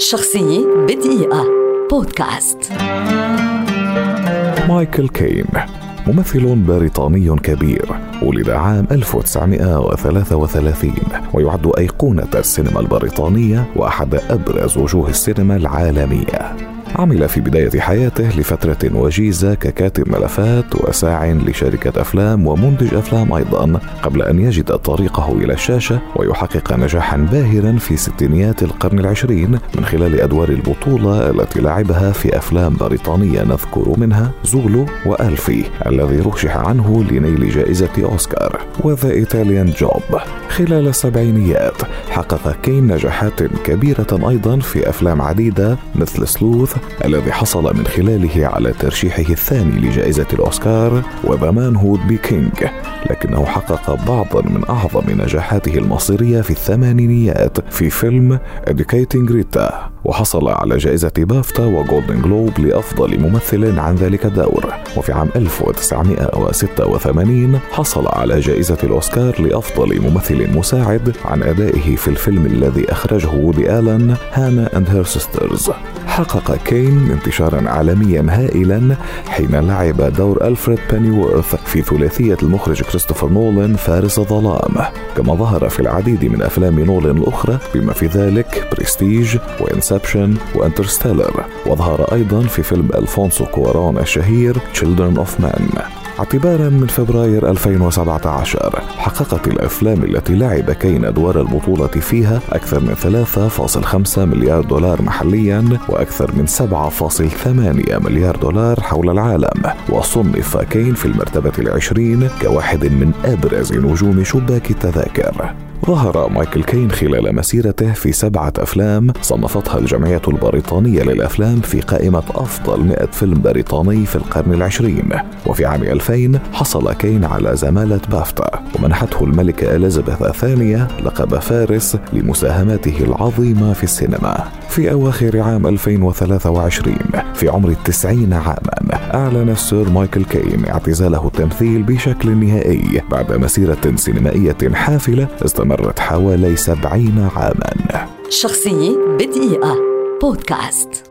شخصية بدقيقة. بودكاست. مايكل كين ممثل بريطاني كبير ولد عام 1933 ويعد أيقونة السينما البريطانية وأحد أبرز وجوه السينما العالمية. عمل في بداية حياته لفترة وجيزة ككاتب ملفات وساع لشركة أفلام ومنتج أفلام أيضا قبل أن يجد طريقه إلى الشاشة ويحقق نجاحا باهرا في ستينيات القرن العشرين من خلال أدوار البطولة التي لعبها في أفلام بريطانية نذكر منها زولو وألفي الذي رشح عنه لنيل جائزة أوسكار وذا إيطاليان جوب. خلال السبعينيات حقق كين نجاحات كبيرة أيضا في أفلام عديدة مثل Sleuth الذي حصل من خلاله على ترشيحه الثاني لجائزة الأوسكار و The Man Who Would Be King لكنه حقق بعضا من أعظم نجاحاته المصيرية في الثمانينيات في فيلم Educating Rita وحصل على جائزة بافتا و Golden Globe لأفضل ممثل عن ذلك الدور. وفي عام 1986 حصل على جائزة الأوسكار لأفضل ممثل مساعد عن أدائه في الفيلم الذي أخرجه وودي Hannah and Her Sisters حقق كين انتشارا عالميا هائلا حين لعب دور ألفريد بينيورث في ثلاثية المخرج كريستوفر نولان فارس الظلام. كما ظهر في العديد من أفلام نولان الأخرى بما في ذلك بريستيج و Inception و Interstellar وظهر أيضا في فيلم ألفونسو كوارون الشهير Children of Men. اعتبارا من فبراير 2017 حققت الأفلام التي لعب كين أدوار البطولة فيها أكثر من 3.5 مليار دولار محليا وأكثر من 7.8 مليار دولار حول العالم. وصنف كين في المرتبة العشرين كواحد من أبرز نجوم شباك التذاكر. ظهر مايكل كين خلال مسيرته في سبعة أفلام صنفتها الجمعية البريطانية للأفلام في قائمة أفضل 100 فيلم بريطاني في القرن العشرين. وفي عام 2000 حصل كين على زمالة بافتا ومنحته الملكة إليزابيث الثانية لقب فارس لمساهماته العظيمة في السينما. في أواخر عام 2023 في عمر التسعين عاما أعلن السير مايكل كين اعتزاله التمثيل بشكل نهائي بعد مسيرة سينمائية حافلة استمرت حوالي سبعين عاما. شخصية بدقيقة. بودكاست.